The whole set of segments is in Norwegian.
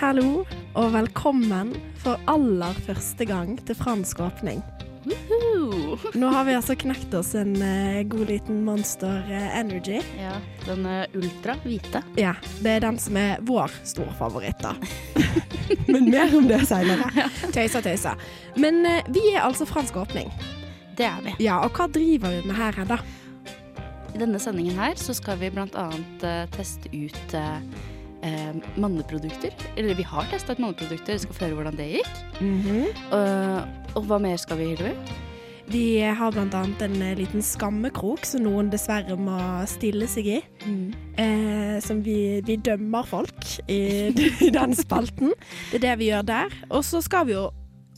Hallo og velkommen for aller første gang til fransk åpning. Nå har vi altså knekt oss en uh, god liten Monster eh, Energy. Ja, den eh, ultra hvite. Ja, det er den som er vår storfavoritt, da. Men mer om det seinere. Tøysa, tøysa. Men uh, vi er altså fransk åpning. Det er vi. Ja, og hva driver vi med her, da? I denne sendingen her så skal vi blant annet eh, teste ut eh, manneprodukter. Eller vi har testa ut manneprodukter, vi skal få høre hvordan det gikk. Eh, og hva mer skal vi, Hilvi? Vi har annet en eh, liten skammekrok som noen dessverre må stille seg i. Eh, som vi, vi dømmer folk i, i den spalten. Det er det vi gjør der. Og så skal vi jo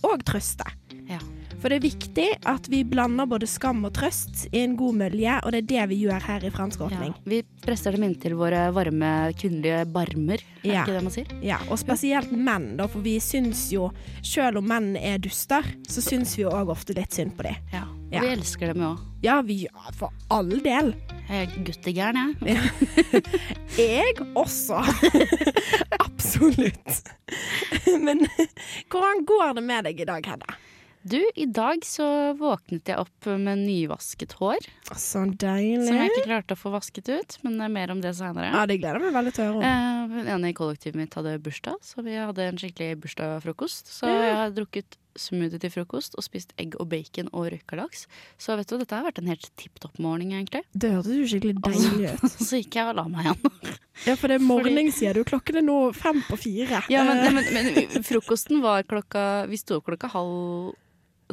òg trøste. Ja. For det er viktig at vi blander både skam og trøst i en god mølje, og det er det vi gjør her i Fransk Ja. åpning. Vi presser dem inn til våre varme kvinnelige barmer, er Ja. ikke det man sier? Ja, og spesielt menn, da, for vi syns jo, selv om menn er duster, så syns vi jo òg ofte litt synd på dem. Ja. Og Ja. vi elsker dem jo òg. Ja, vi ja, for all del. Jeg er guttegæren, jeg. Jeg også. Absolutt. Men hvordan går det med deg i dag, Hedda? Du, i dag så våknet jeg opp med nyvasket hår. Så deilig. Som jeg ikke klarte å få vasket ut, men det er mer om det seinere. Ja, det gleder jeg meg veldig til å høre om. Eh, en i kollektivet mitt hadde bursdag, så vi hadde en skikkelig bursdagsfrokost. Så Ja. jeg har drukket smoothie til frokost og spist egg og bacon og røykalaks. Så vet du, dette har vært en helt tipp topp morgen, egentlig. Det hørtes jo skikkelig deilig ut. Så gikk jeg og la meg igjen. Ja, for det er morgen, sier du. Klokken er nå fem på fire. Ja, men, Eh, men, men frokosten var klokka Vi sto opp klokka halv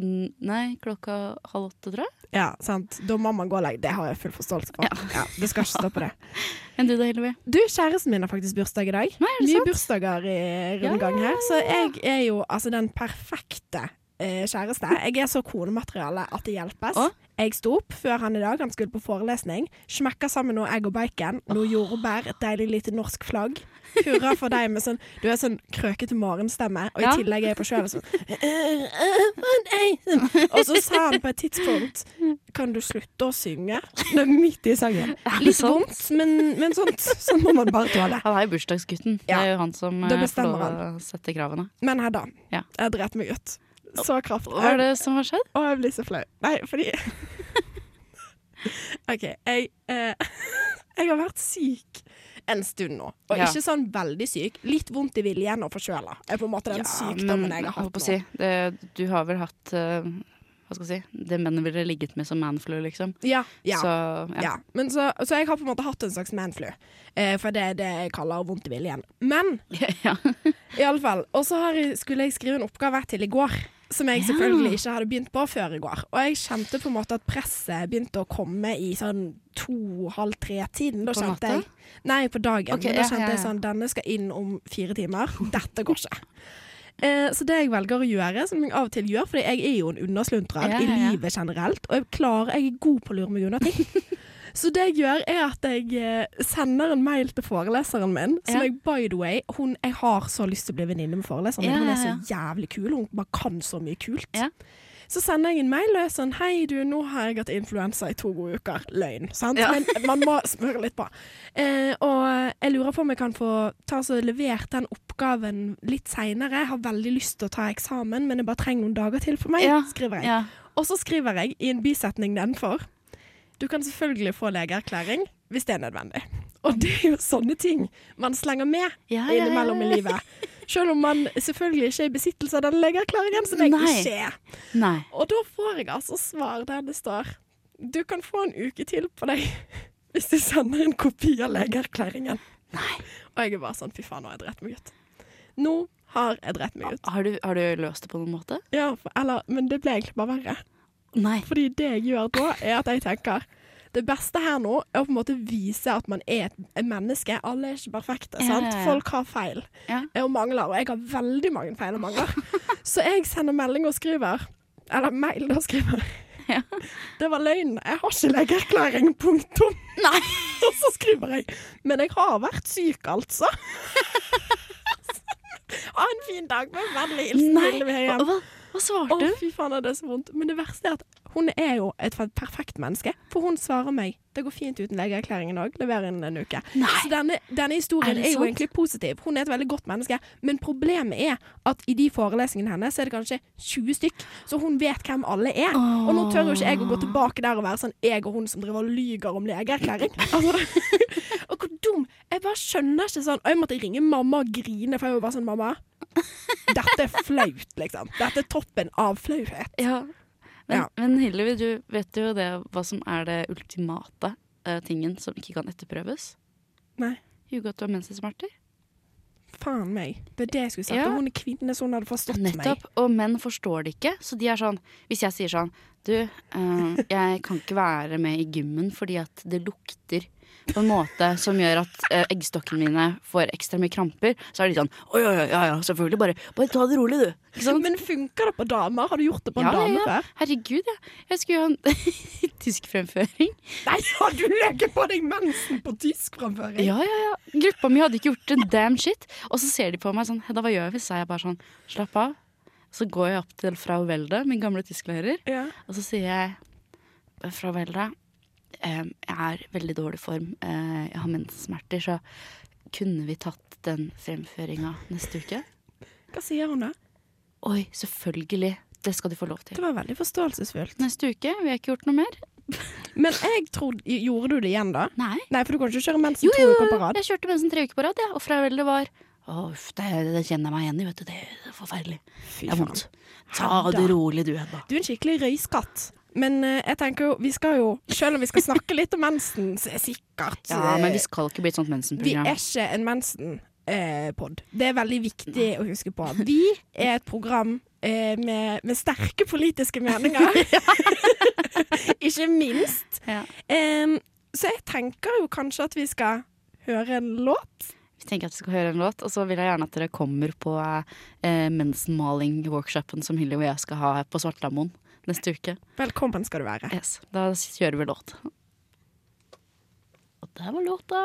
Nei, klokka halv åtte, tror jeg. ja, sant. Da må man gå og legge. Det har jeg full forståelse for. Ja. det skal ikke stå på det. Enn du da, Hillevi? Du, kjæresten min har faktisk bursdag i dag. Nei, er det Mye sant? bursdager i rundgang her, så jeg er jo altså den perfekte eh, kjæreste. Jeg er så konemateriale at det hjelpes. Å? Jeg sto opp før han i dag, han skulle på forelesning. Smekka sammen noe egg og bacon, noe jordbær, et deilig lite norsk flagg. Hurra for deg med sånn Du er sånn krøkete morgenstemme, og i tillegg er jeg på sånn «Øh, øh. Og så sa han på et tidspunkt Kan du slutte å synge? Det er midt i sangen. Litt vondt, men, men sånt, sånn må man bare tåle. Han er jo bursdagsgutten. Det er jo han som eh, får lov å sette kravene. Men Hedda, Ja. jeg dreit meg ut. Så kraftig. Hva er det som har skjedd? Og jeg blir så flau. Nei, fordi OK, jeg eh, Jeg har vært syk en stund nå. Og Ja. ikke sånn veldig syk. Litt vondt i viljen og forkjøla. Er på en måte den sykdommen jeg har hatt nå. si, det, du har vel hatt uh, Hva skal jeg si Det mennene ville ligget med som manflu, liksom. Ja, ja. Så ja. ja. Men så, så jeg har på en måte hatt en slags manflu. Eh, for det er det jeg kaller vondt i viljen. Men ja. i alle fall. Og så skulle jeg skrive en oppgave til i går. Som jeg selvfølgelig ikke hadde begynt på før i går. Og jeg kjente på en måte at presset begynte å komme i sånn to-halv tre-tiden. Da kjente jeg Nei, på dagen. Okay, da da ja, kjente ja, jeg sånn Denne skal inn om fire timer. Dette går ikke. Eh, så det jeg velger å gjøre, som jeg av og til gjør, for jeg er jo en unnasluntrad Ja, i ja, ja. livet generelt, og jeg klarer, jeg er god på å lure meg unna ting. Så det jeg gjør, er at jeg eh, sender en mail til foreleseren min, som jeg by the way hun, Jeg har så lyst til å bli venninne med foreleseren min. Hun er så jævlig kul. Hun bare kan så mye kult. Så sender jeg en mail og er sånn Hei, du, nå har jeg hatt influensa i to gode uker. Løgn. Sant? Ja. Men man må smøre litt på. Eh, og jeg lurer på om jeg kan få ta så levert den oppgaven litt seinere. Jeg har veldig lyst til å ta eksamen, men jeg bare trenger noen dager til for meg, Ja, skriver jeg. ja. Og så skriver jeg i en bisetning nedenfor Du kan selvfølgelig få legeerklæring hvis det er nødvendig. Og det er jo sånne ting man slenger med Ja, ja, ja, innimellom i livet. Selv om man selvfølgelig ikke er i besittelse av den legeerklæringen, som jeg Nei. ikke er. Nei. Og da får jeg altså svar der det står Du kan få en uke til på deg hvis du sender en kopi av legeerklæringen. Nei. Og jeg er bare sånn fy faen, nå har jeg drept meg ut. Nå har jeg drept meg ut. Har du, har du løst det på noen måte? Ja, for, eller, men det ble egentlig bare verre. Nei. Fordi det jeg gjør da, er at jeg tenker det beste her nå er å på en måte vise at man er et, menneske. Alle er ikke perfekte. Sant? ja, ja. Folk har feil og mangler, og jeg har veldig mange feil og mangler. Så jeg sender melding og skriver Eller mail og skriver Ja. Det var løgn. Jeg har ikke legeerklæring. Punktum. Nei. Og så skriver jeg Men jeg har vært syk, altså. Ha en fin dag med vennlig hilsen Nei. Hva, svarte hun? Å, fy faen, er det så vondt. Men det verste er at Hun er jo et perfekt menneske, for hun svarer meg det går fint uten legeerklæringen òg. lever innen en uke. Nei. Så denne, denne historien Er er, jo egentlig positiv. Hun er et veldig godt menneske, men problemet er at i de forelesningene hennes er det kanskje 20 stykk, så hun vet hvem alle er. Og nå tør jo ikke jeg å gå tilbake der og være sånn jeg og hun som driver og lyger om legeerklæring. Altså, og hvor dum. Jeg bare skjønner ikke sånn. Og jeg måtte ringe mamma og grine, for jeg var bare sånn mamma. Dette er flaut, liksom. Dette er toppen av flauhet. Ja. Men, Ja. men Hillevi, du vet jo det hva som er det ultimate uh, tingen som ikke kan etterprøves? Nei. Ljuge at du har mensensmerter. Faen meg. Det er det jeg skulle sagt. Ja. Og hun er kvinne, så hun hadde forstått Nettopp. Og menn forstår det ikke. Så de er sånn Hvis jeg sier sånn Du, uh, jeg kan ikke være med i gymmen fordi at det lukter på en måte som gjør at eh, eggstokkene mine får ekstra mye kramper, så er de sånn Å ja, ja, ja, ja, selvfølgelig. Bare, bare ta det rolig, du. Men funker det på damer? Har du gjort det på en Ja, dame ja. før? Herregud, ja. Jeg skulle jo ha en tyskfremføring. Nei, har du legget på deg mensen på tyskframføring? Ja, ja, ja. Gruppa mi hadde ikke gjort en damn shit. Og så ser de på meg sånn Hedda, hva gjør vi? Så er jeg bare sånn Slapp av. Så går jeg opp til frau Welde, min gamle tysklærer, Ja. og så sier jeg Frau Welde, jeg er i veldig dårlig form. Eh, jeg har menssmerter, så kunne vi tatt den fremføringa neste uke? Hva sier hun da? Oi, selvfølgelig. Det skal du få lov til. Det var veldig forståelsesfullt. Neste uke. Vi har ikke gjort noe mer. Men jeg trodde Gjorde du det igjen, da? Nei. Nei, for du kan ikke kjøre mensen Jo, to jo, uker på rad. jeg kjørte mensen tre uker på rad, ja. og vel det var uff, det, det kjenner jeg meg igjen i, vet du. Det er forferdelig. Fy Det er vondt. Ta det rolig, du, Hedda. Du er en skikkelig røyskatt. Men eh, jeg tenker jo, vi skal jo Selv om vi skal snakke litt om mensen, så er sikkert Ja, eh, men vi skal ikke bli et sånt vi mensenprogram. er ikke en mensen-pod. det er veldig viktig å huske på. Vi er et program eh, med, med sterke politiske meninger. ikke minst. Ja. Em, så jeg tenker jo kanskje at vi skal høre en låt. Vi tenker at vi skal høre en låt, og så vil jeg gjerne at dere kommer på eh, mensenmaling-workshopen som Hilly og jeg skal ha på Svartlamoen neste uke. Velkommen skal du være. Yes, Da kjører vi låt. Og der var låta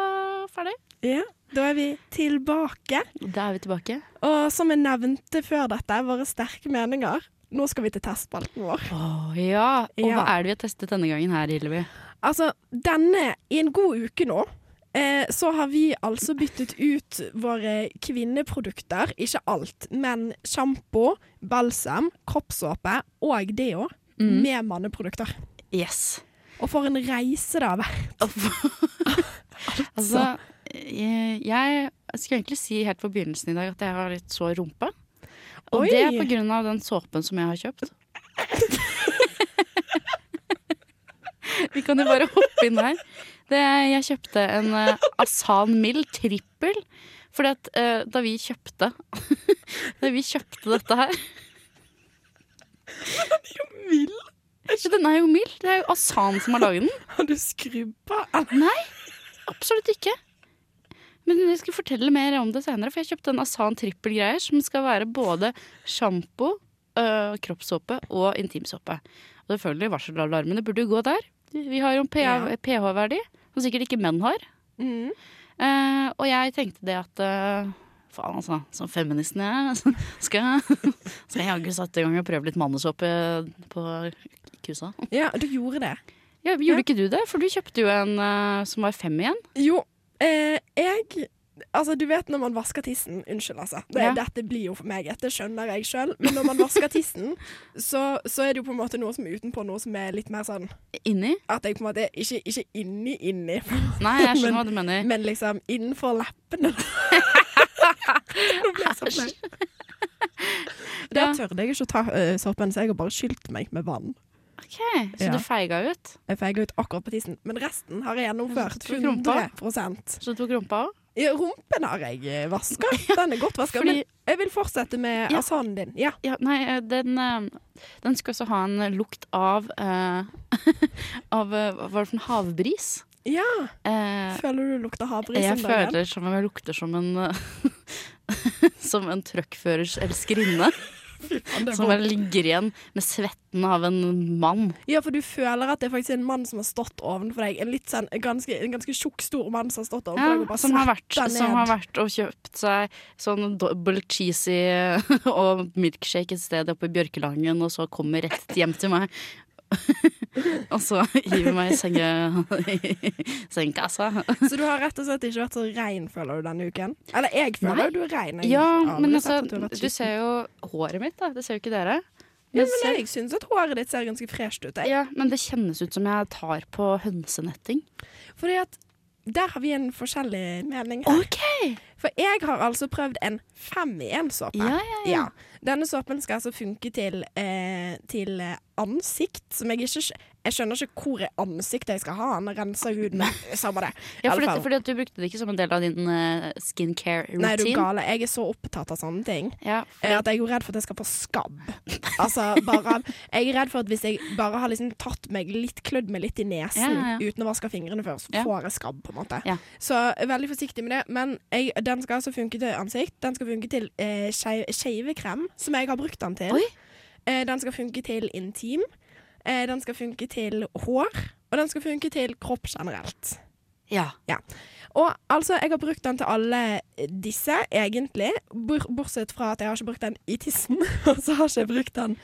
ferdig. Ja, Da er vi tilbake. Da er vi tilbake. Og som jeg nevnte før dette, våre sterke meninger. Nå skal vi til testspalten vår. Å ja. Og Ja. hva er det vi har testet denne gangen her, Hillevi? Altså, denne I en god uke nå eh, så har vi altså byttet ut våre kvinneprodukter. Ikke alt, men sjampo, balsam, kroppssåpe og deo Mm. med manneprodukter. Yes. Og for en reise det har vært. altså, jeg, jeg skulle egentlig si helt på begynnelsen i dag at jeg har litt sår rumpe. Og Oi. det er på grunn av den såpen som jeg har kjøpt. Vi kan jo bare hoppe inn her. Det, jeg kjøpte en uh, Asan Mild trippel. Fordi at uh, da vi kjøpte Da vi kjøpte dette her Den er jo Mild? Den er jo mild. Det er jo Asan som har laget den. Har du skrubba? Nei, absolutt ikke. Men jeg skal fortelle mer om det senere, for jeg kjøpte en Asan trippelgreier som skal være både sjampo, øh, kroppssåpe og intimsåpe. Og selvfølgelig varselalarmene burde jo gå der. Vi har jo en pH-verdi, som sikkert ikke menn har. Mm. Eh, og jeg tenkte det at eh, Faen, altså. Som feministen jeg er, skal skal jeg jaggu sette i gang og prøve litt mannesåpe på kusa. Ja, du gjorde det. Ja, gjorde ikke du det? For du kjøpte jo en eh, som var fem igjen. Jo, eh, jeg Altså, du vet når man vasker tissen Unnskyld, altså. Det, Ja. Dette blir jo for meg, dette skjønner jeg sjøl. Men når man vasker tissen, så, så er det jo på en måte noe som er utenpå, noe som er litt mer sånn Inni. At jeg på en måte Ikke, ikke inni, inni, Nei, jeg skjønner hva du mener. men liksom innenfor leppene. Nå ble jeg så flau. Der tørde jeg ikke å ta uh, såpen, så jeg har bare skylt meg med vann. Ok, Så Ja. du feiga ut? Jeg feiga ut akkurat på tissen, men resten har jeg gjennomført. Så du tok rumpa? 100 Så du tok rumpa òg? Rumpen har jeg vaska. Den er godt vaska. Fordi- Men jeg vil fortsette med Ja. asanen din. Ja. Ja, nei, eh, den, eh, den skal også ha en lukt av uh, Av eh, Hva var det for en havbris? ja. Uh, Føler du lukter havbris? jeg føler som om jeg lukter som en eh, Som en truckførers elskerinne. Som bare ligger igjen med svetten av en mann. Ja, for du føler at det er faktisk en mann som har stått ovenfor deg. En litt sånn, en ganske, en ganske tjukk, stor mann som har stått ovenfor Ja, deg og bare som, har vært, som har vært og kjøpt seg sånn double cheesy og milkshake et sted oppe i Bjørkelangen, og så kommer rett hjem til meg og så hiver meg i senga i sengkassa. Så du har rett og slett ikke vært så rein, føler du, denne uken? Eller jeg føler Nei. du er rein. Ja, men altså, du ser jo håret mitt, da. Det ser jo ikke dere. Ja, men jeg syns at håret ditt ser ganske fresht ut. Jeg. Ja, men det kjennes ut som jeg tar på hønsenetting. Fordi at der har vi en forskjellig mening her. OK! For jeg har altså prøvd en fem i én-såpe. Ja, ja, ja. Denne såpen skal altså funke til, eh, til eh, ansikt, som jeg ikke Jeg skjønner ikke hvor i ansiktet jeg skal ha den. Renser huden. Samme det. Ja, for fordi, fordi du brukte det ikke som en del av din uh, skincare Nei, du gale. Jeg er så opptatt av sånne ting. Ja, for... At jeg er redd for at jeg skal få skabb. Altså, bare, jeg er redd for at hvis jeg bare har liksom tatt meg litt, klødd meg litt i nesen Ja, ja, uten å vaske fingrene før, så får jeg skabb, på en måte. Så veldig forsiktig med det. Men jeg, den skal altså funke til ansikt. Den skal funke til eh, skei- skeivekrem, som jeg har brukt den til. Eh, den skal funke til intim. Eh, den skal funke til hår. Og den skal funke til kropp generelt. ja. Og altså, jeg har brukt den til alle disse, egentlig. Bortsett fra at jeg har ikke brukt den i tissen. Og så har ikke jeg brukt den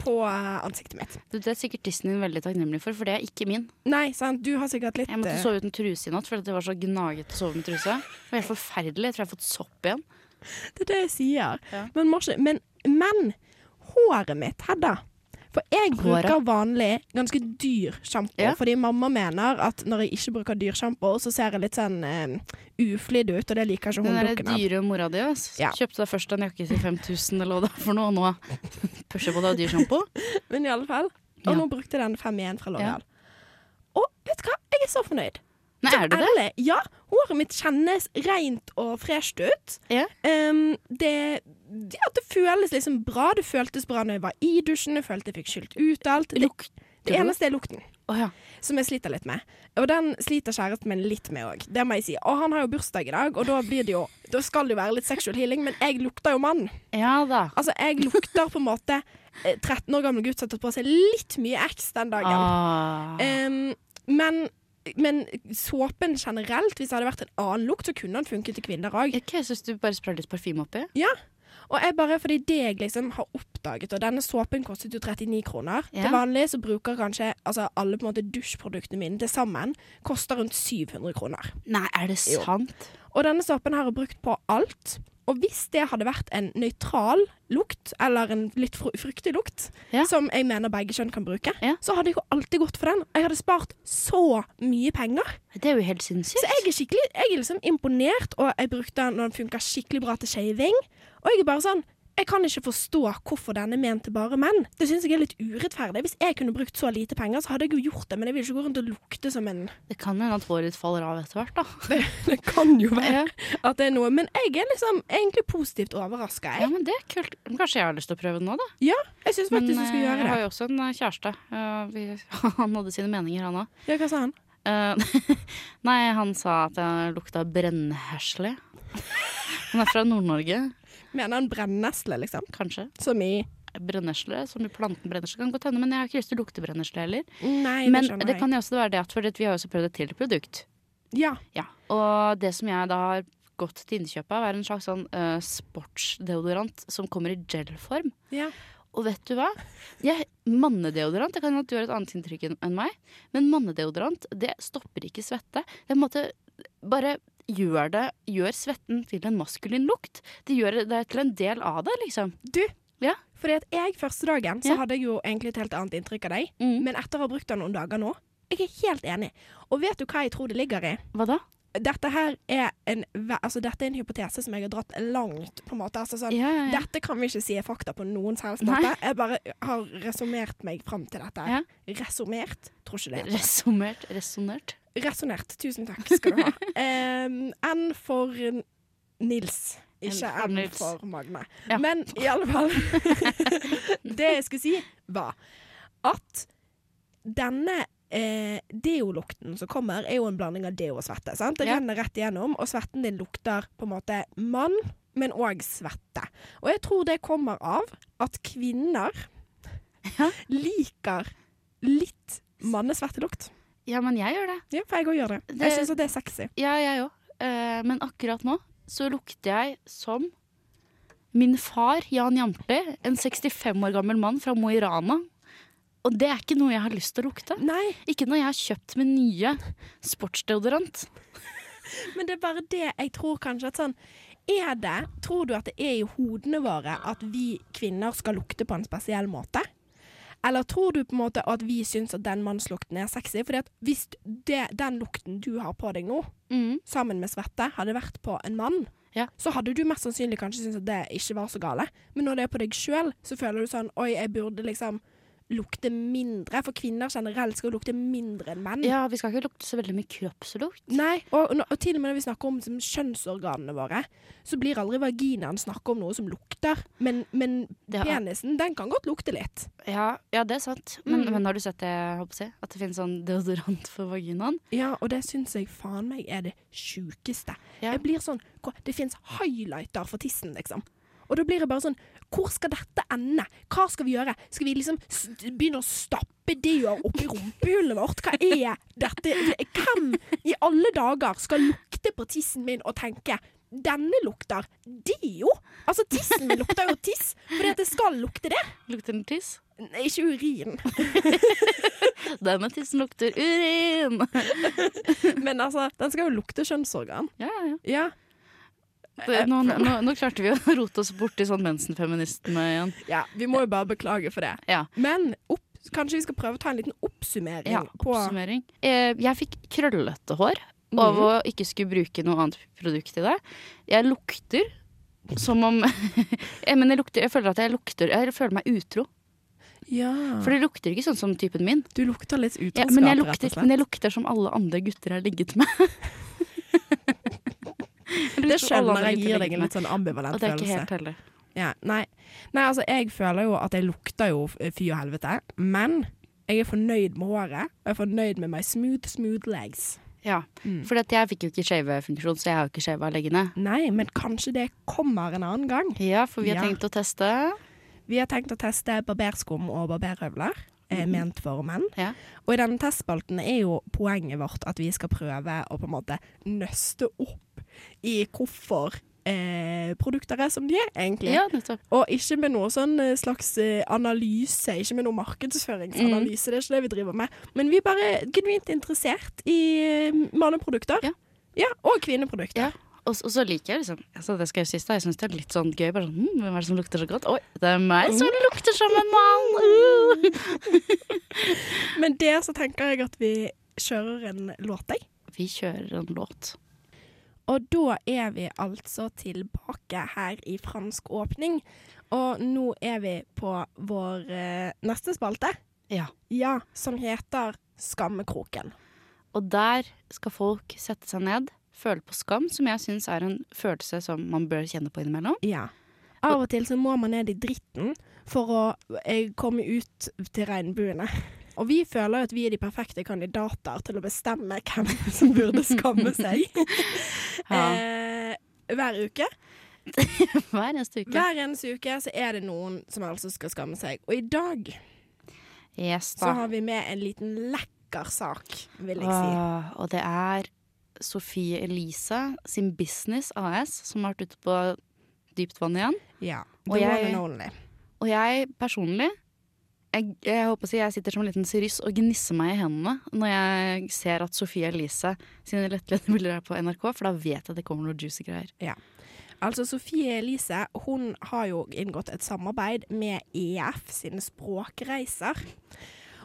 på eh, ansiktet mitt. Du, det er sikkert tissen din veldig takknemlig for, for det er ikke min. Nei, sant, du har sikkert litt Jeg måtte eh, sove uten truse i natt fordi det var så gnagete å sove med truse. Det var helt forferdelig. Jeg tror jeg har fått sopp igjen. Det er det jeg sier. Ja. Men, ikke- men, men håret mitt, Hedda For jeg bruker vanlig ganske dyr sjampo. Ja. Fordi mamma mener at når jeg ikke bruker dyr sjampo, så ser jeg litt sånn uh, uflidd ut, og det liker ikke hun dukken av. dyre mora di. Ja. kjøpte deg først en jakke til 5000 eller hva det er for noe, og nå pusher på deg dyr sjampo. Men i alle fall. Og Ja. nå brukte jeg den fem igjen fra L'Oreal. Og vet du hva, jeg er så fornøyd. Nei, er du det? Ja, håret mitt kjennes rent og fresht ut. Ja. Um, det, ja, det føles liksom bra. Det føltes bra når jeg var i dusjen. Jeg følte jeg fikk skylt ut alt. Det, det eneste er lukten, Oh, ja. som jeg sliter litt med. Og den sliter kjæresten min litt med òg. Det må jeg si. Og han har jo bursdag i dag, og da, blir det jo, da skal det jo være litt sexual healing, men jeg lukter jo mann. Ja da. Altså, jeg lukter på en måte eh, 13 år gammel gutt som har tatt på seg litt mye X den dagen. Ah. Um, men, men såpen generelt, hvis det hadde vært en annen lukt, så kunne den funket til kvinner òg. Ok, jeg syns du bare sprer litt parfyme oppi. Ja. Og jeg bare, fordi det jeg liksom har oppdaget, og denne såpen kostet jo 39 kroner. Ja. Til vanlig så bruker kanskje altså alle på en måte dusjproduktene mine til sammen koster rundt 700 kroner. Nei, er det Jo. sant? Og denne såpen har jeg brukt på alt. Og hvis det hadde vært en nøytral lukt, eller en litt fru fruktig lukt, Ja. som jeg mener begge kjønn kan bruke, Ja. så hadde jeg jo alltid gått for den. Jeg hadde spart så mye penger. Det er jo helt Så jeg er skikkelig Jeg er liksom imponert, og jeg brukte den når den funka skikkelig bra til shaving. Og jeg er bare sånn Jeg kan ikke forstå hvorfor den er ment til bare menn. Det syns jeg er litt urettferdig. Hvis jeg kunne brukt så lite penger, så hadde jeg jo gjort det, men jeg vil ikke gå rundt og lukte som en Det kan hende at håret ditt faller av etter hvert, da. Det, det kan jo være at det er noe. Men jeg er liksom egentlig positivt overraska. ja, men det er kult. Kanskje jeg har lyst til å prøve det nå, da. Ja, jeg syns Men faktisk du skal gjøre det jeg har jo også en eh, kjæreste. Eh, vi, han hadde sine meninger, han òg. Ja, hva sa han? nei, han sa at jeg lukta brennheslig. Han er fra Nord-Norge, Mener han brennesle, liksom? kanskje. Som i Brennesle, som i planten brennesle kan godt hende, men jeg har ikke lyst til å lukte brennesle heller. Nei, Men det skjønner det jeg. kan jo også være det at, for vi har jo også prøvd et til produkt. Ja. Ja, og det som jeg da har gått til innkjøp av, er en slags sånn uh, sportsdeodorant som kommer i gelform. ja. Og vet du hva? Jeg, mannedeodorant, det kan hende at du har et annet inntrykk enn enn meg, men mannedeodorant, det stopper ikke svette. Det er på en måte bare gjør det Gjør svetten til en maskulin lukt. Det gjør det til en del av det, liksom. Du, Ja. fordi at jeg første dagen så Ja. hadde jeg jo egentlig et helt annet inntrykk av deg. Mm. Men etter å ha brukt den noen dager nå, jeg er helt enig. Og vet du hva jeg tror det ligger i? Hva da? Dette her er en, altså dette er en hypotese som jeg har dratt langt, på en måte. Altså sånn, Ja, ja. Dette kan vi ikke si er fakta på noen som helst måte. Jeg bare har resonnert meg fram til dette. Ja. Resonnert? Tror ikke det. Resumert, Resonnert. Resonnert. Tusen takk skal du ha. Em, N for Nils. Ikke N for N for Magne. Ja. Men i alle fall Det jeg skulle si, var at denne eh, deolukten som kommer, er jo en blanding av deo og svette. Sant? Det Ja. renner rett igjennom, og svetten din lukter på en måte mann, men òg svette. Og jeg tror det kommer av at kvinner Ja. liker litt mannesvettelukt. Ja, men jeg gjør det. Ja, for jeg òg gjør det. Det- Jeg syns det er sexy. Ja, jeg òg. men akkurat nå så lukter jeg som min far, Jan Jamtli, en 65 år gammel mann fra Mo i Rana. Og det er ikke noe jeg har lyst til å lukte. Nei, Ikke når jeg har kjøpt min nye sportsdeodorant. men det er bare det jeg tror kanskje at sånn Er det Tror du at det er i hodene våre at vi kvinner skal lukte på en spesiell måte? Eller tror du på en måte at vi syns at den mannslukten er sexy? Fordi at hvis det, den lukten du har på deg nå, Mm. sammen med svette, hadde vært på en mann, Ja. så hadde du mest sannsynlig kanskje syntes at det ikke var så gale. Men når det er på deg sjøl, så føler du sånn Oi, jeg burde liksom lukte mindre. For kvinner generelt skal lukte mindre enn menn. Ja, vi skal ikke lukte så veldig mye kroppslukt. Nei, og, og, og til og med når vi snakker om som, kjønnsorganene våre, så blir aldri vaginaen snakket om noe som lukter. Men, men Det penisen, den kan godt lukte litt. Ja, ja det er sant. Men, Mm. men har du sett det, håper jeg. At det finnes sånn deodorant for vaginaen? Ja, og det syns jeg faen meg er det sjukeste. Ja. Jeg blir sånn Det fins highlighter for tissen, liksom. Og da blir det bare sånn Hvor skal dette ende? Hva skal vi gjøre? Skal vi liksom begynne å stappe deoer oppi rumpehullet vårt? Hva er dette? Hvem i alle dager skal lukte på tissen min og tenke denne lukter deo? Altså, tissen min lukter jo tiss, fordi det skal lukte det. Lukter den tiss? Nei, Ikke urin. Denne tissen lukter urin! Men altså, den skal jo lukte kjønnsorgan. Ja, ja. Ja. Det, nå, nå, nå klarte vi å rote oss bort i sånn mensenfeministene igjen. ja. Vi må jo bare beklage for det. Ja. Men opp, kanskje vi skal prøve å ta en liten oppsummering Ja, oppsummering. Eh, jeg fikk krøllete hår Mhm. av å ikke skulle bruke noe annet produkt i det. Jeg lukter som om jeg, Men jeg, lukter, jeg føler at jeg lukter Jeg føler meg utro. Ja. For det lukter ikke sånn som typen min. du lukter litt Ja, utroskap, men, jeg lukter, men jeg lukter som alle andre gutter jeg har ligget med. Det skjønner andre jeg gir deg en litt sånn ambivalent Og det er ikke helt heller. Ja, nei. nei, altså jeg føler jo at jeg lukter jo fy og helvete, men jeg er fornøyd med håret. Og jeg er fornøyd med my smooth, smooth legs. Ja, Mm. for jeg fikk jo ikke shavefunksjon, så jeg har jo ikke shava leggene. Nei, men kanskje det kommer en annen gang. Ja, for vi har Ja. tenkt å teste. Vi har tenkt å teste barberskum og barberhøvler. Eh, Ment for menn. Ja. Og i denne testspalten er jo poenget vårt at vi skal prøve å på en måte nøste opp i hvorfor eh, produkter er som de er, egentlig. Ja. Og ikke med noe sånn eh, slags eh, analyse, ikke med noe markedsføringsanalyse. Det er ikke det vi driver med. Men vi er bare genuint interessert i eh, manneprodukter. Ja. Ja, og kvinneprodukter. Ja. Og, og så liker jeg liksom altså Det skal jeg sies jeg syns det er litt sånn gøy. Bare sånn, hm, Hvem er det som lukter så godt? Oi, det er meg som lukter som en mann! Uh. Men det så tenker jeg at vi kjører en låt, jeg. Vi kjører en låt. Og da er vi altså tilbake her i Fransk åpning. Og nå er vi på vår eh, neste spalte. Ja. Ja, som heter Skammekroken. Og der skal folk sette seg ned, føle på skam, som jeg syns er en følelse som man bør kjenne på innimellom. Ja. Av og til så må man ned i dritten for å eh, komme ut til regnbuene. Og vi føler jo at vi er de perfekte kandidater til å bestemme hvem som burde skamme seg. Ja. eh, hver uke. Hver eneste uke. Hver eneste uke så er det noen som altså skal skamme seg. Og i dag Yes, så har vi med en liten lekker sak, vil jeg si. Og det er Sofie Elise sin Business AS som har vært ute på dypt vann igjen. Ja. Og jeg-. Og jeg personlig jeg, jeg håper jeg sitter som en liten syriss og gnisser meg i hendene når jeg ser at Sofie Elise sine lettledende bilder er på NRK, for da vet jeg at det kommer noe juicy greier. Ja. Altså, Sofie Elise hun har jo inngått et samarbeid med EF sine språkreiser.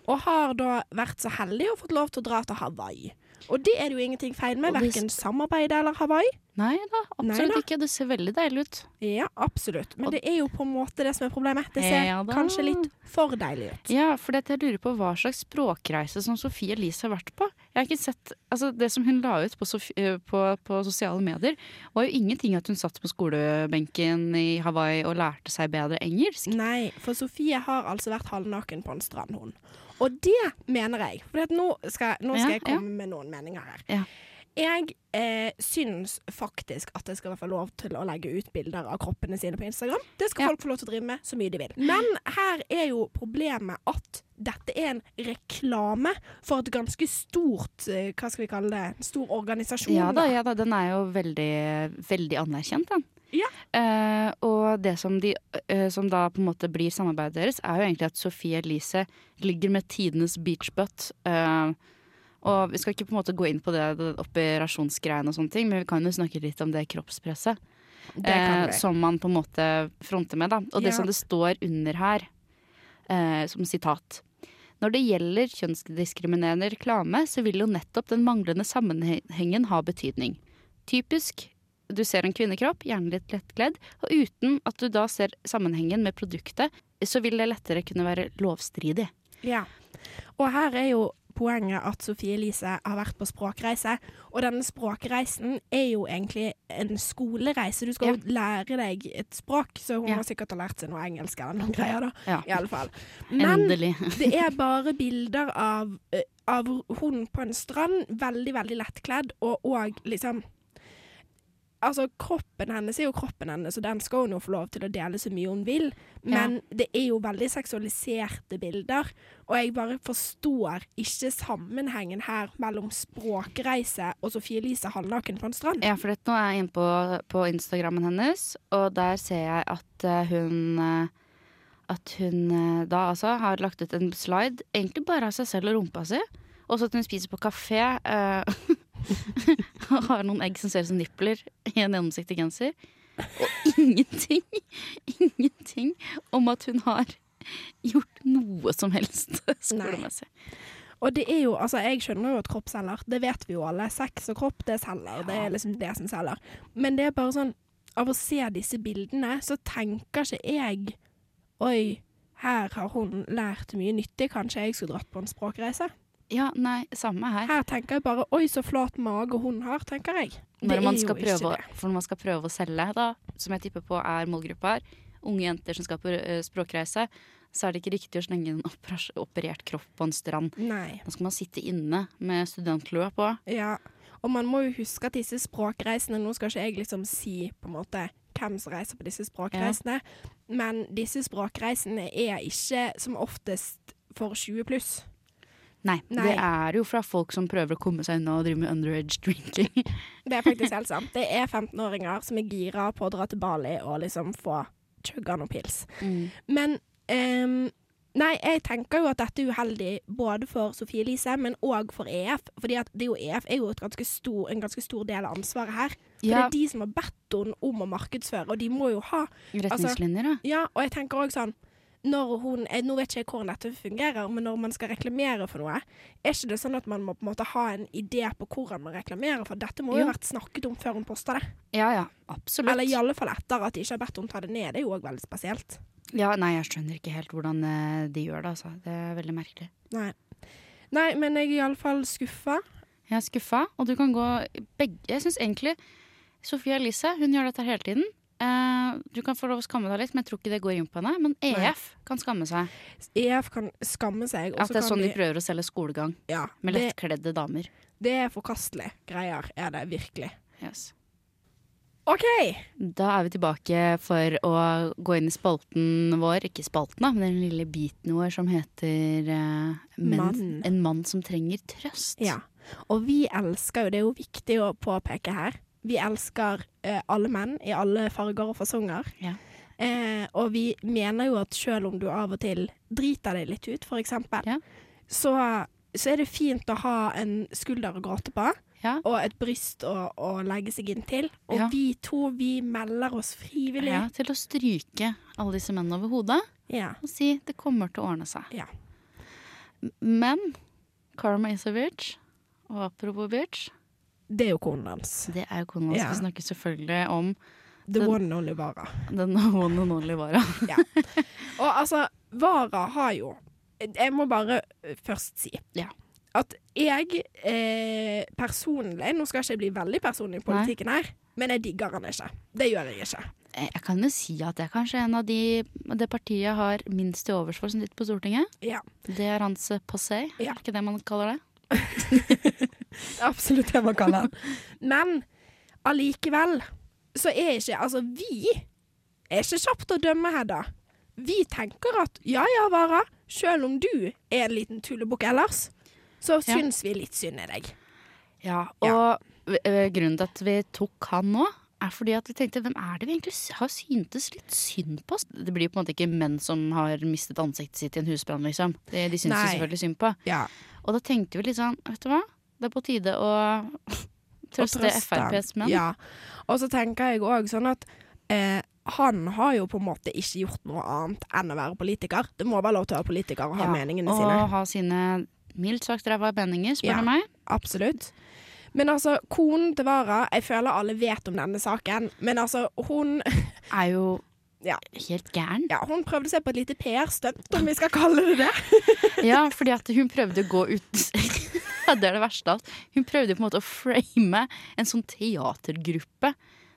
Og har da vært så heldig og fått lov til å dra til Hawaii. Og det er det jo ingenting feil med, verken samarbeid eller Hawaii. Nei da, absolutt Nei da. ikke. Det ser veldig deilig ut. Ja, absolutt. Men det er jo på en måte det som er problemet. Det ser Ja kanskje litt for deilig ut. Ja, for jeg lurer på hva slags språkreise som Sofie Elise har vært på. Jeg har ikke sett, altså Det som hun la ut på, eh, på, på sosiale medier, var jo ingenting at hun satt på skolebenken i Hawaii og lærte seg bedre engelsk. Nei, for Sofie har altså vært halvnaken på en strand, hun. Og det mener jeg. For nå skal, nå skal Ja, jeg komme med noen meninger her. Ja. Jeg eh, syns faktisk at det skal være lov til å legge ut bilder av kroppene sine på Instagram. Det skal Ja. folk få lov til å drive med så mye de vil. Men her er jo problemet at dette er en reklame for et ganske stort eh, Hva skal vi kalle det? Stor organisasjon. Ja da. ja da, den er jo veldig, veldig anerkjent, den. Ja. Eh, og det som, de, eh, som da på en måte blir samarbeidet deres, er jo egentlig at Sophie Elise ligger med tidenes beachbutt. Eh, og vi skal ikke på en måte gå inn på det, det operasjonsgreiene og sånne ting, men vi kan jo snakke litt om det kroppspresset. Det eh, som man på en måte fronter med. Da. Og det Ja. som det står under her, eh, som sitat. Når det gjelder kjønnsdiskriminerende reklame, så vil jo nettopp den manglende sammenhengen ha betydning. Typisk du ser en kvinnekropp, gjerne litt lettkledd, og uten at du da ser sammenhengen med produktet, så vil det lettere kunne være lovstridig. Ja. Og her er jo poenget at Sofie Elise har vært på språkreise. Og denne språkreisen er jo egentlig en skolereise. Du skal jo lære deg et språk, så hun Ja. har sikkert lært seg noe engelsk eller noen greier, da. Ja. I alle fall. Men det er bare bilder av, eh, av hun på en strand, veldig, veldig lettkledd, og òg liksom Altså, kroppen hennes er jo kroppen hennes, og den skal hun jo få lov til å dele så mye hun vil. Men det er jo veldig seksualiserte bilder, og jeg bare forstår ikke sammenhengen her mellom språkreise og Sofie Elise halvnaken på en strand. Ja, for dette, nå er jeg inne på, på Instagrammen hennes, og der ser jeg at eh, hun eh, At hun eh, da altså har lagt ut en slide, egentlig bare av seg selv og rumpa si. Også at hun spiser på kafé. og har noen egg som ser ut som nipler i en gjennomsiktig genser. Og ingenting, ingenting om at hun har gjort noe som helst skolemessig. Og det er jo, altså jeg skjønner jo at kropp selger, det vet vi jo alle. Sex og kropp, det selger. Det er liksom det som selger. Men det er bare sånn, av å se disse bildene, så tenker ikke jeg Oi, her har hun lært mye nyttig, kanskje jeg skulle dratt på en språkreise. Ja, nei, samme her. Her tenker jeg bare Oi, så flat mage hun har, tenker jeg. Når man prøve, når man skal prøve å selge, da, som jeg tipper på er målgruppa her, unge jenter som skal på eh, språkreise, så er det ikke riktig å slenge en operert kropp på en strand. Nei. Da skal man sitte inne med studentlua på. Ja. Og man må jo huske at disse språkreisene Nå skal ikke jeg liksom si på en måte hvem som reiser på disse språkreisene, men disse språkreisene er ikke som oftest for 20 pluss. Nei, Nei. det er jo fra folk som prøver å komme seg unna og drive med underage drinking. Det er faktisk helt sant. Det er 15-åringer som er gira på å dra til Bali og liksom få chugga noen pils. Men um Nei, jeg tenker jo at dette er uheldig både for Sofie Elise, men òg for EF. Fordi at det er jo EF er jo ganske stor, en ganske stor del av ansvaret her. For Ja. det er de som har bedt henne om å markedsføre, og de må jo ha Retningslinjer, da. Ja, og jeg tenker òg sånn når hun, eh, Nå vet ikke jeg hvordan dette fungerer, men når man skal reklamere for noe, er ikke det sånn at man må på en måte ha en idé på hvordan man reklamerer for? Dette må jo Jo. ha vært snakket om før hun posta det. Ja, ja, absolutt. Eller i alle fall etter at de ikke har bedt henne ta det ned. Det er jo òg veldig spesielt. Ja, nei, jeg skjønner ikke helt hvordan eh, de gjør det, altså. Det er veldig merkelig. Nei. Nei, men jeg er iallfall skuffa. Jeg er skuffa, og du kan gå begge Jeg syns egentlig Sofie Elise, hun gjør dette hele tiden. Eh, du kan få lov å skamme deg litt, men jeg tror ikke det går inn på henne. Men EF kan skamme seg. EF kan skamme seg. At det er sånn de prøver å selge skolegang. ja, Med lettkledde damer. det er forkastelige greier, er det virkelig. Yes. OK! Da er vi tilbake for å gå inn i spalten vår. Ikke spalten, da, men den lille biten vår som heter uh, men, Mann. En mann som trenger trøst. Ja. Og vi elsker jo, det er jo viktig å påpeke her, vi elsker eh, alle menn i alle farger og fasonger. Ja. Eh, og vi mener jo at selv om du av og til driter deg litt ut, for eksempel, Ja. så, så er det fint å ha en skulder å gråte på, Ja. og et bryst å, å legge seg inn til. Og vi to, vi melder oss frivillig. Ja, til å stryke alle disse mennene over hodet og si det kommer til å ordne seg. Ja. Men Karma is a bitch. Og apropos bitch, Det er jo konen hans. det er jo konen hans. Ja. Vi snakker selvfølgelig om The Den- one and only Vara. den one and only Vara. Og altså, Vara har jo Jeg må bare først si Ja. at jeg eh, personlig Nå skal ikke jeg bli veldig personlig i politikken her, men jeg digger han ikke. Det gjør jeg ikke. Eh, Jeg kan jo si at det er kanskje en av de det partiet har minst til overs for som sitter på Stortinget. Ja, Det er hans passé, Ja. er ikke det man kaller det? det er absolutt det man kaller han. Men allikevel så er ikke Altså, vi er ikke kjapt å dømme, Hedda. Vi tenker at ja ja, Vara, selv om du er en liten tullebukk ellers, så Ja. syns vi litt synd i deg. Ja, og ja. grunnen til at vi tok han nå, er fordi at vi tenkte hvem er det vi egentlig har syntes litt synd på? Det blir på en måte ikke menn som har mistet ansiktet sitt i en husbrann, liksom. Det, de syns vi selvfølgelig synd på. Ja. Og da tenkte vi litt sånn, vet du hva? Det er på tide å trøste Og trøste. FrPs menn. Ja. Og så tenker jeg òg sånn at eh, han har jo på en måte ikke gjort noe annet enn å være politiker. Det må være lov til å være politiker og ha Ja, meningene og sine. ha sine mildt sagt ræva meninger, spør Ja. du meg. Absolutt. Men altså, konen til Vara Jeg føler alle vet om denne saken, men altså, hun Er jo Ja. helt gæren. Ja, hun prøvde seg på et lite PR-stunt, om vi skal kalle det det. Ja, fordi at hun prøvde å gå ut Ja, Det er det verste av alt. Hun prøvde på en måte å frame en sånn teatergruppe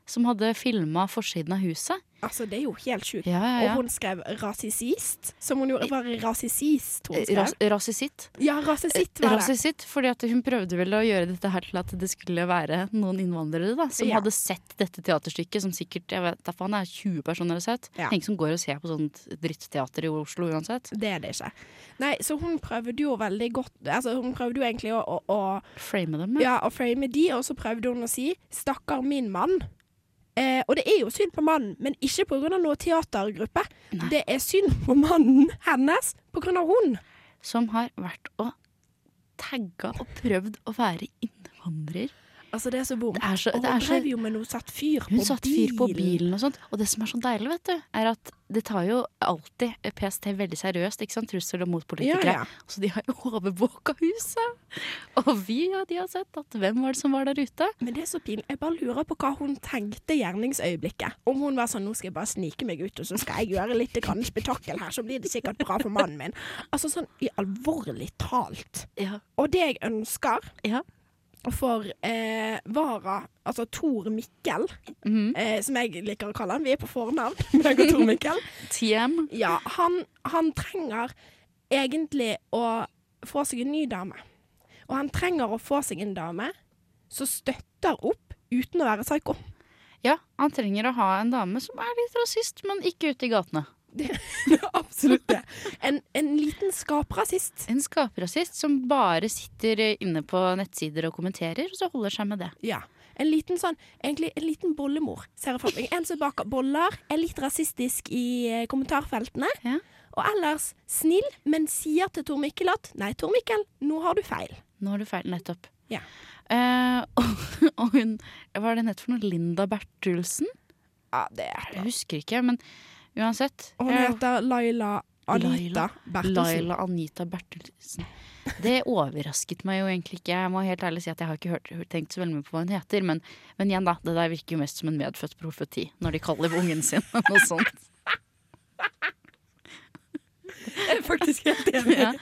som hadde filma forsiden av huset. Altså, det er jo helt sjukt. Ja, ja, Og hun skrev 'rasisist', som hun gjorde. Var rasisist skrev? Ras rasisitt. Ja, rasisitt var det. Rasisitt, fordi hun prøvde vel å gjøre dette her til at det skulle være noen innvandrere da, som Ja. hadde sett dette teaterstykket, som sikkert jeg vet, derfor det er 20 personer har sett. Ja. Ingen som går og ser på sånt drittteater i Oslo uansett. Det er det ikke. Nei, så hun prøvde jo veldig godt Altså, hun prøvde jo egentlig å, å, å Frame dem. Ja, å frame de, og så prøvde hun å si 'stakkar min mann'. Eh, og det er jo synd på mannen, men ikke pga. noe teatergruppe. Nei. Det er synd på mannen hennes pga. hun. Som har vært og tagga og prøvd å være innvandrer. Altså, det er så vondt. Så, Og det hun drev jo med noe satt fyr på Hun satt fyr på bilen. bilen og sånt. Og det som er så deilig, vet du, er at det tar jo alltid PST veldig seriøst, ikke sant? trusler mot politikere. Ja, ja. Så de har jo overvåka huset. Og vi, ja, de har sett at hvem var det som var der ute? Men det er så pinlig. Jeg bare lurer på hva hun tenkte i gjerningsøyeblikket. Om hun var sånn 'nå skal jeg bare snike meg ut, og så skal jeg gjøre litt grann spetakkel her, så blir det sikkert bra for mannen min'. Altså sånn i alvorlig talt. Ja. Og det jeg ønsker ja. For eh, Vara, altså Tor Mikkel, Mhm. eh, som jeg liker å kalle han, vi er på fornavn, meg og Tor Mikkel. TM. Ja, han, han trenger egentlig å få seg en ny dame. Og han trenger å få seg en dame som støtter opp uten å være psyko. Ja, han trenger å ha en dame som er litt rasist, men ikke ute i gatene. Absolutt det. En, en liten skaprasist. En skaprasist som bare sitter inne på nettsider og kommenterer, og så holder seg med det. Ja. En liten sånn, egentlig en liten bollemor, ser jeg for meg. En som baker boller, er litt rasistisk i eh, kommentarfeltene. Ja. Og ellers snill, men sier til Tor Mikkel at nei, Tor Mikkel, nå har du feil. Nå har du feil, nettopp. Ja. Uh, og, og hun Hva er det nett for noe? Linda Bertulsen? Ja, det er det. Jeg husker ikke, men uansett. Og hun heter Laila Anita. Bertelsen. Laila Anita Bertelsen. Det overrasket meg jo egentlig ikke. Jeg må helt ærlig si at jeg har ikke hørt, tenkt så veldig mye på hva hun heter. Men, men igjen, da. Det der virker jo mest som en medfødt profeti når de kaller ungen sin noe sånt. Jeg er faktisk helt enig. Ja.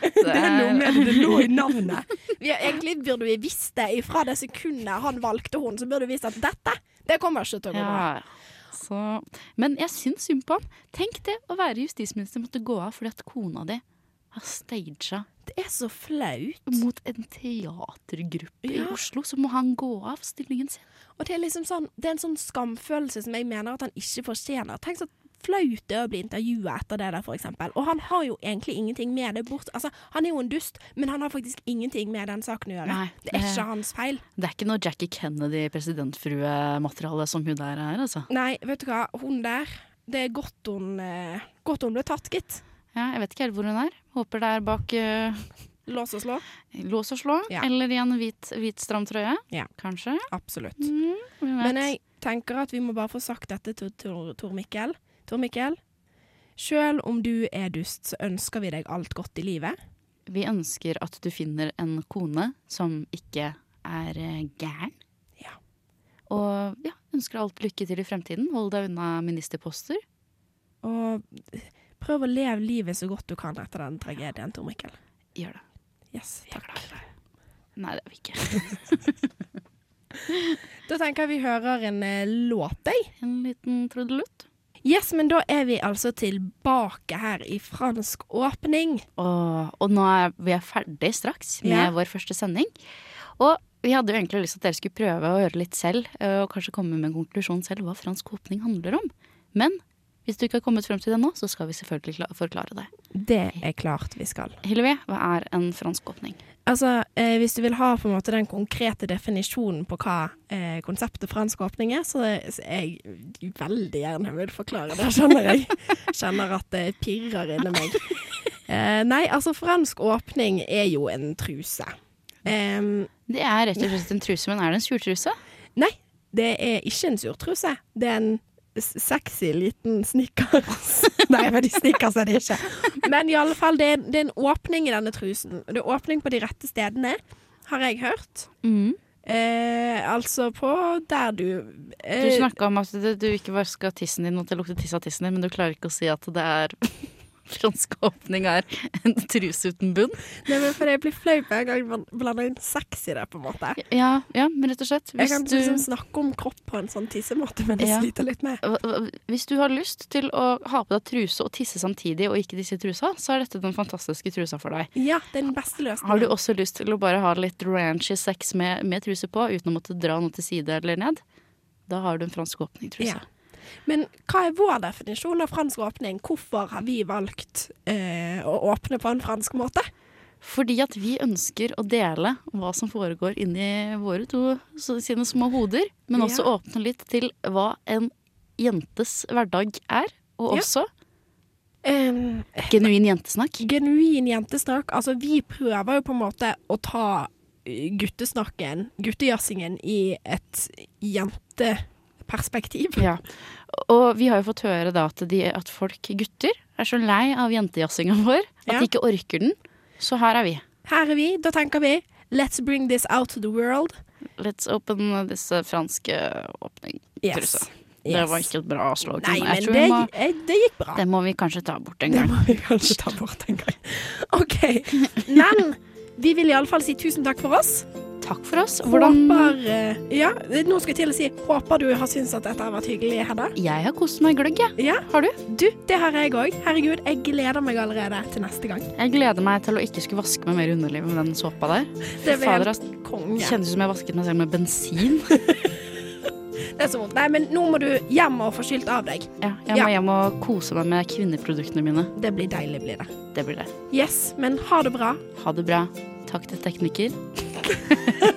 Det er noe med det, lå i navnet. Vi er, egentlig burde vi visst det ifra det sekundet han valgte hun, så burde vi visst at dette, det kommer ikke til å gå bra. Ja. Så, men jeg syns synd på han. Tenk det å være justisminister måtte gå av fordi at kona di har stagea. Det er så flaut. mot en teatergruppe i Oslo. Så må han gå av stillingen sin. Og det er liksom sånn, det er en sånn skamfølelse som jeg mener at han ikke fortjener. Tenk så flaut det er å bli intervjua etter det der, for eksempel. Og han har jo egentlig ingenting med det bort. Altså, han er jo en dust, men han har faktisk ingenting med den saken å gjøre. Nei, det er det- ikke hans feil. Det er ikke noe Jackie Kennedy-presidentfrue-materiale som hun der er, altså. Nei, vet du hva, hun der, det er godt hun, eh, godt hun ble tatt, gitt. Ja, jeg vet ikke helt hvor hun er. Håper det er bak uh... Lås og slå. lås og slå. Ja. Eller i en hvit, hvit stram trøye. Ja. Kanskje. Absolutt. Mm. Men jeg tenker at vi må bare få sagt dette til Tor, Tor Mikkel. Tor Mikkel, sjøl om du er dust, så ønsker vi deg alt godt i livet. Vi ønsker at du finner en kone som ikke er eh, gæren. Ja. Og ja, ønsker alt lykke til i fremtiden. Hold deg unna ministerposter. Og prøv å leve livet så godt du kan etter den tragedien, Tor Mikkel. Gjør det. Yes, takk. Nei, det er vi ikke. Da tenker jeg vi hører en eh, låt, jeg. En liten trudelutt. Yes, men da er vi altså tilbake her i fransk åpning. Og, og nå er vi er ferdig straks med Ja. vår første sending. Og vi hadde jo egentlig lyst til at dere skulle prøve å gjøre litt selv, eh, og kanskje komme med en konklusjon selv hva fransk åpning handler om. Men hvis du ikke har kommet frem til det nå, så skal vi selvfølgelig forklare det. Det er klart vi skal. Hillevi, hva er en fransk åpning? Altså, eh, Hvis du vil ha på en måte den konkrete definisjonen på hva eh, konseptet fransk åpning er, så er jeg veldig gjerne vil forklare det, skjønner jeg. Kjenner at det pirrer inni meg. Eh, nei, altså fransk åpning er jo en truse. Um, det er rett og slett en truse, men er det en surtruse? Nei, det er ikke en surtruse. Det er en sexy liten snickers. Nei, men de snickers er det ikke. Men i alle fall, det er, det er, en åpning i denne trusen. Det er åpning på de rette stedene, har jeg hørt. Mm. Eh, altså på der du eh, Du snakka om at du, du ikke vaska tissen din at det lukter tiss av tissen din, men du klarer ikke å si at det er fransk åpning er en truse uten bunn. Nei, men for Jeg blir flau hver gang man blander inn sex i det, på en måte. Ja, ja men rett og slett. jeg kan du... liksom snakke om kropp på en sånn tissemåte, men det ja. sliter litt med. Hvis du har lyst til å ha på deg truse og tisse samtidig, og ikke disse trusa, så er dette den fantastiske trusa for deg. Ja, det er den beste løsningen. Har du også lyst til å bare ha litt ranchy sex med, med truse på, uten å måtte dra noe til side eller ned? Da har du en fransk åpning-truse. Ja. Men hva er vår definisjon av fransk åpning? Hvorfor har vi valgt eh, å åpne på en fransk måte? Fordi at vi ønsker å dele hva som foregår inni våre to sine små hoder, men også ja. åpne litt til hva en jentes hverdag er, og også um, genuin jentesnakk. Genuin jentesnakk. Altså, vi prøver jo på en måte å ta guttesnakken, guttejazzingen, i et jenteperspektiv. Ja. Og vi har jo fått høre da at, de, at folk, gutter, er så lei av jentejazzinga vår at ja. de ikke orker den. Så her er vi. Her er vi. Da tenker vi let's bring this out to the world. Let's open this franske åpning. Yes. Det var ikke et bra slogan. Nei, men det, må, det, gikk bra. Det må vi kanskje ta bort en gang. Det må vi kanskje ta bort en gang. OK. Men vi vil iallfall si tusen takk for oss takk for oss. Hvordan Håper eh, Ja, nå skal jeg til å si håper du har syntes at dette har vært hyggelig, Hedda. Jeg har kost meg gløgg, jeg. Ja. Har du? Du, det har jeg òg. Herregud, jeg gleder meg allerede til neste gang. Jeg gleder meg til å ikke skulle vaske meg mer i underlivet med den såpa der. Det Fader. Kjennes som jeg vasket meg selv med bensin. det er så vondt. Nei, men nå må du hjem og få skylt av deg. Ja, jeg må ja. hjem og kose meg med kvinneproduktene mine. Det blir deilig, blir det. Det blir det. Yes, men ha det bra. Ha det bra. Takk til tekniker. back.